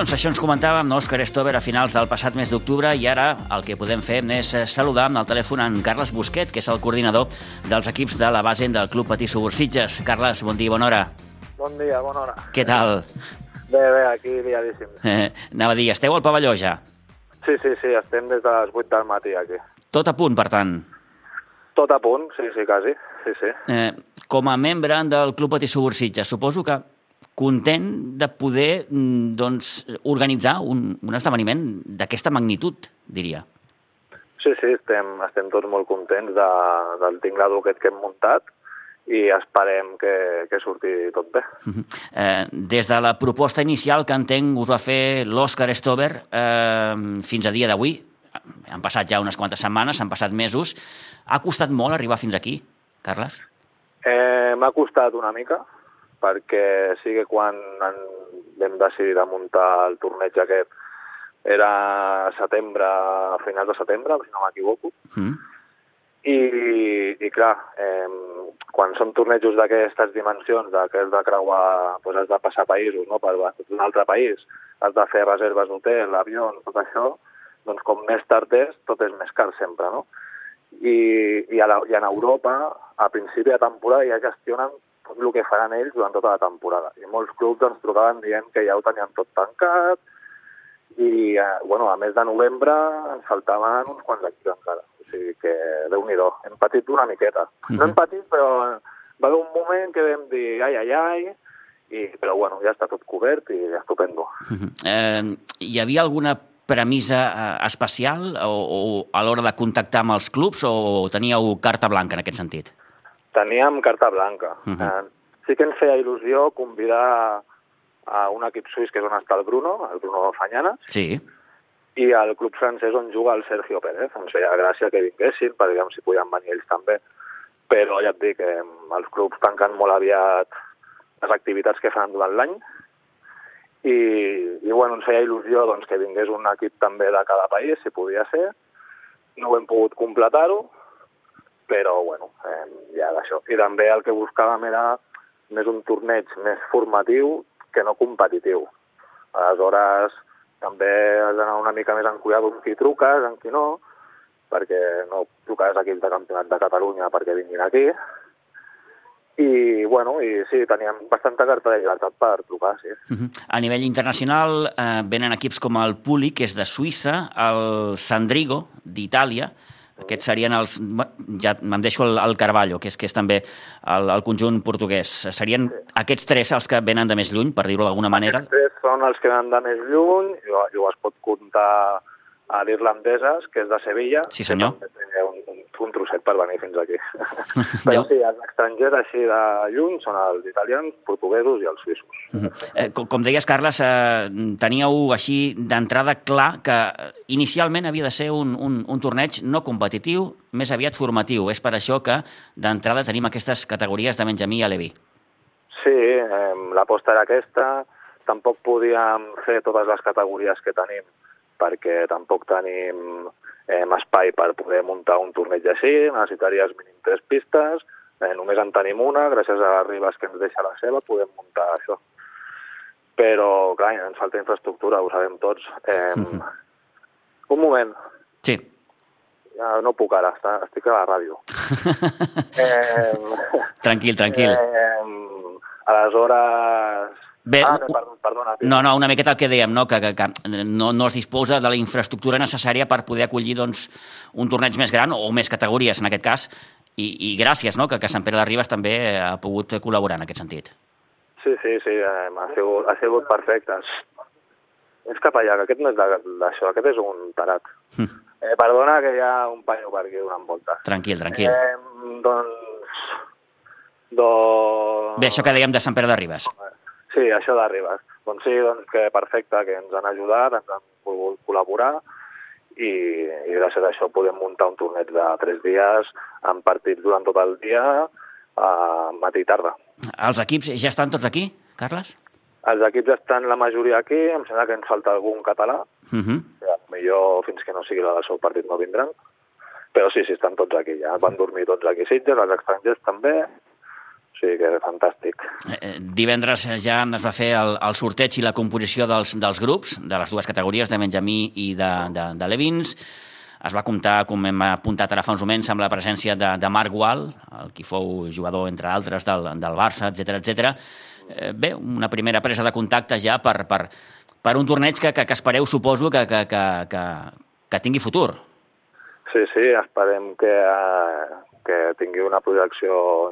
doncs això ens comentàvem amb Òscar Stover a finals del passat mes d'octubre i ara el que podem fer és eh, saludar amb el telèfon en Carles Busquet, que és el coordinador dels equips de la base del Club Patí Subursitges. Carles, bon dia, bona hora. Bon dia, bona hora. Què tal? Bé, bé, aquí liadíssim. Eh, anava a dir, esteu al pavelló ja? Sí, sí, sí, estem des de les 8 del matí aquí. Tot a punt, per tant. Tot a punt, sí, sí, quasi. Sí, sí. Eh, com a membre del Club Patí Subursitges, suposo que content de poder mm, doncs, organitzar un, un esdeveniment d'aquesta magnitud, diria. Sí, sí, estem, estem tots molt contents de, del tinglado aquest que hem muntat i esperem que, que surti tot bé. Eh, des de la proposta inicial que entenc us va fer l'Òscar Stover eh, fins a dia d'avui, han passat ja unes quantes setmanes, han passat mesos, ha costat molt arribar fins aquí, Carles? Eh, M'ha costat una mica, perquè sí que quan en, vam decidir de muntar el torneig aquest era setembre, a finals de setembre, si no m'equivoco, Mm. i, i clar, eh, quan són tornejos d'aquestes dimensions, de que has de creuar, doncs has de passar països, no?, per un altre país, has de fer reserves d'hotel, avions, tot això, doncs com més tard és, tot és més car sempre, no? I, i, a la, i en Europa, a principi de temporada, ja gestionen tot el que faran ells durant tota la temporada. I molts clubs ens trucaven dient que ja ho tenien tot tancat, i, eh, bueno, a mes de novembre ens faltaven uns quants equips encara. O sigui que, déu nhi hem patit una miqueta. No hem patit, però va haver un moment que vam dir ai, ai, ai, i, però bueno, ja està tot cobert i estupendo. Eh, hi havia alguna premissa eh, especial o, o a l'hora de contactar amb els clubs o teníeu carta blanca en aquest sentit? Teníem carta blanca. Mhm. eh, sí que ens feia il·lusió convidar a un equip suís que és on està el Bruno, el Bruno Fanyana, Sí. i al club francès on juga el Sergio Pérez. Ens feia gràcia que vinguessin, per veure si podien venir ells també. Però ja et dic, eh, els clubs tanquen molt aviat les activitats que fan durant l'any i, i bueno, ens feia il·lusió doncs, que vingués un equip també de cada país, si podia ser. No ho hem pogut completar-ho, però bueno, eh, ja d'això. I també el que buscàvem era més un torneig més formatiu que no competitiu. Aleshores, també has d'anar una mica més en cuidar amb qui truques, amb qui no, perquè no truques a equips de campionat de Catalunya perquè vinguin aquí. I, bueno, i sí, teníem bastanta carta de llibertat per trucar, sí. Uh -huh. A nivell internacional eh, venen equips com el Puli, que és de Suïssa, el Sandrigo, d'Itàlia, aquests serien els... Ja me'n deixo el, el Carballo, que és, que és també el, el conjunt portuguès. Serien aquests tres els que venen de més lluny, per dir-ho d'alguna manera? Els tres són els que van de més lluny, i llavors es pot comptar a l'irlandeses, que és de Sevilla. Sí, senyor. Que té un, trosset per venir fins aquí. Però sí, els estrangers així de lluny són els italians, portuguesos i els suïssos. Uh -huh. eh, com, com deies, Carles, eh, teníeu així d'entrada clar que inicialment havia de ser un, un, un torneig no competitiu, més aviat formatiu. És per això que d'entrada tenim aquestes categories de Benjamí i Alevi. Sí, eh, l'aposta era aquesta. Tampoc podíem fer totes les categories que tenim perquè tampoc tenim eh, espai per poder muntar un torneig així. Necessitaries mínim tres pistes. Eh, només en tenim una. Gràcies a les Ribes que ens deixa la seva podem muntar això. Però, clar, ens falta infraestructura, ho sabem tots. Eh, un moment. Sí. Ja no puc ara, està- estic a la ràdio. eh, Tranquil, tranquil. Eh, aleshores... Bé, ah, no, perdona, perdona. No, no, una miqueta el que dèiem, no? que, que, que no, no es disposa de la infraestructura necessària per poder acollir doncs, un torneig més gran o més categories, en aquest cas, i, i gràcies no? que, que Sant Pere de Ribes també ha pogut col·laborar en aquest sentit. Sí, sí, sí, eh, ha, sigut, ha sigut perfecte. És cap allà, que aquest no és d'això, aquest és un tarat. Hm. Eh, perdona que hi ha un panyo per aquí donant voltes. Tranquil, tranquil. Eh, doncs... Doncs... Bé, això que dèiem de Sant Pere de Ribes. Sí, això de Ribes. Doncs sí, doncs que perfecte, que ens han ajudat, ens han volgut col·laborar i, i gràcies a això podem muntar un torneig de tres dies amb partits durant tot el dia, a matí i tarda. Els equips ja estan tots aquí, Carles? Els equips estan la majoria aquí, em sembla que ens falta algun català, Uh -huh. millor fins que no sigui la del seu partit no vindran, però sí, sí, estan tots aquí ja. Van dormir tots aquí Sitges, els estrangers també, sigui que fantàstic. Eh, divendres ja es va fer el, el sorteig i la composició dels, dels grups, de les dues categories, de Benjamí i de, de, de Levins. Es va comptar, com hem apuntat ara fa uns moments, amb la presència de, de Marc Gual, el qui fou jugador, entre altres, del, del Barça, etc etc. Eh, bé, una primera presa de contacte ja per, per, per un torneig que, que, que espereu, suposo, que, que, que, que, que tingui futur. Sí, sí, esperem que, que tingui una projecció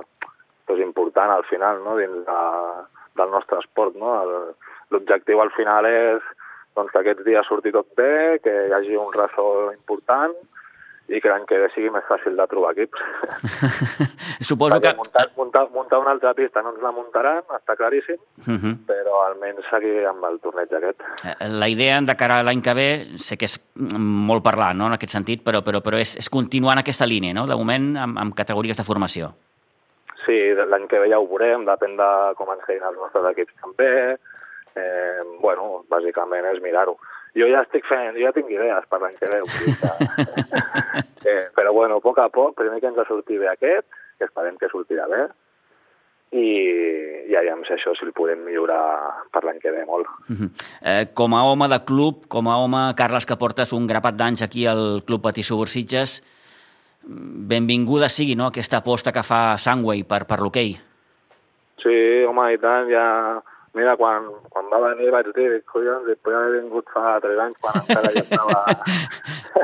pues, important al final no? dins de, del nostre esport. No? L'objectiu al final és doncs, que aquests dies surti tot bé, que hi hagi un ressò important i que l'any que ve sigui més fàcil de trobar equips. Suposo Perquè que... Muntar, muntar, muntar una altra pista no ens la muntaran, està claríssim, uh -huh. però almenys seguir amb el torneig aquest. Eh, la idea de cara a l'any que ve, sé que és molt parlar no, en aquest sentit, però, però, però és, és continuar en aquesta línia, no? de moment amb, amb categories de formació. Sí, l'any que ve ja ho veurem, depèn de com ens quedin els nostres equips també, eh, bueno, bàsicament és mirar-ho. Jo ja estic fent, jo ja tinc idees per l'any que ve. Que... eh, però bueno, a poc a poc, primer que ens ha sortit bé aquest, que esperem que sortirà bé, i, i aviam si això si el podem millorar per l'any que ve molt. Uh -huh. eh, com a home de club, com a home, Carles, que portes un grapat d'anys aquí al Club Patí Subursitges, benvinguda sigui no, aquesta aposta que fa Sangway per, per l'hoquei. Sí, home, i tant, ja Mira, quan, quan va venir vaig dir, collons, després haver vingut fa tres anys, quan encara ja estava...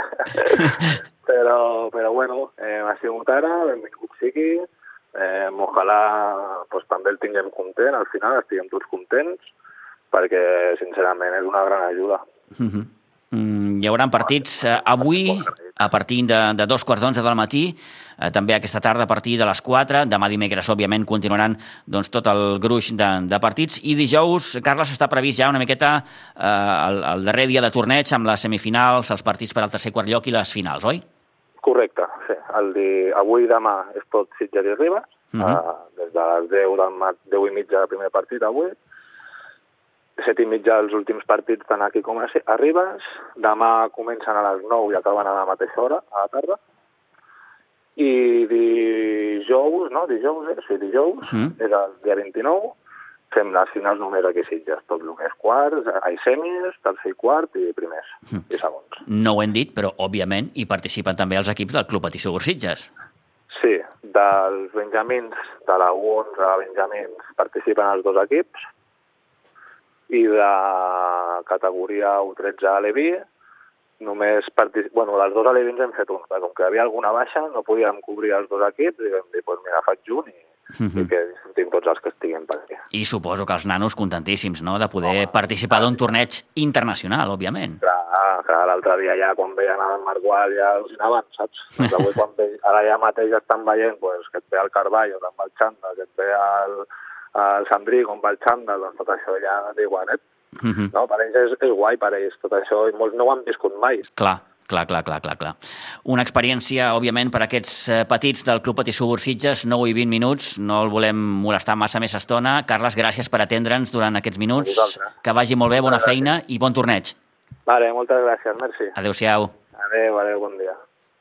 però, però bueno, eh, ha sigut ara, benvingut sigui, eh, ojalà pues, també el tinguem content, al final estiguem tots contents, perquè sincerament és una gran ajuda. Uh -huh. Mm, hi haurà partits eh, avui a partir de, de dos quarts d'onze del matí, eh, també aquesta tarda a partir de les 4, demà dimecres, òbviament, continuaran doncs, tot el gruix de, de partits, i dijous, Carles, està previst ja una miqueta eh, el, el darrer dia de torneig amb les semifinals, els partits per al tercer quart lloc i les finals, oi? Correcte, sí. El di... Avui i demà és tot Sitges i Ribes, uh -huh. eh, des de les 10 del mat, 10 i mitja del primer partit avui, set i mitja els últims partits tant aquí com a Ribes. Demà comencen a les 9 i acaben a la mateixa hora, a la tarda. I dijous, no? Dijous, eh? Sí, dijous, mm. és el dia 29, fem les finals només aquí a Sitges, tot el que és quarts, ai, semis, tercer i quart i primers mm. i segons. No ho hem dit, però òbviament hi participen també els equips del Club Patí Sitges. Sí, dels benjamins, de la U11 benjamins, participen els dos equips, i de categoria U13 a Levi només partic... bueno, les dues alevins hem fet un, perquè com que hi havia alguna baixa no podíem cobrir els dos equips i vam dir, doncs pues mira, faig un i, uh -huh. i que disfrutin tots els que estiguin per aquí. I suposo que els nanos contentíssims, no?, de poder Home, participar d'un torneig internacional, òbviament. Clar, clar l'altre dia ja quan veien el Margual ja al·lucinaven, saps? Doncs avui quan ve, ara ja mateix estan veient pues, que et ve el Carballo, amb el Xanda, que et ve el, el Sandrí, com va el Xandall, doncs tot això ja d'iguanet. Uh -huh. no? Per ells és, és guai, per ells, tot això, i molts no ho han viscut mai. Clar, clar, clar, clar, clar, clar. Una experiència, òbviament, per aquests eh, petits del Club Patí Subursitges, 9 i 20 minuts, no el volem molestar massa més estona. Carles, gràcies per atendre'ns durant aquests minuts. Que vagi molt bé, bona feina i bon torneig. Vale, moltes gràcies, merci. Adéu-siau. Adéu, adéu, bon dia.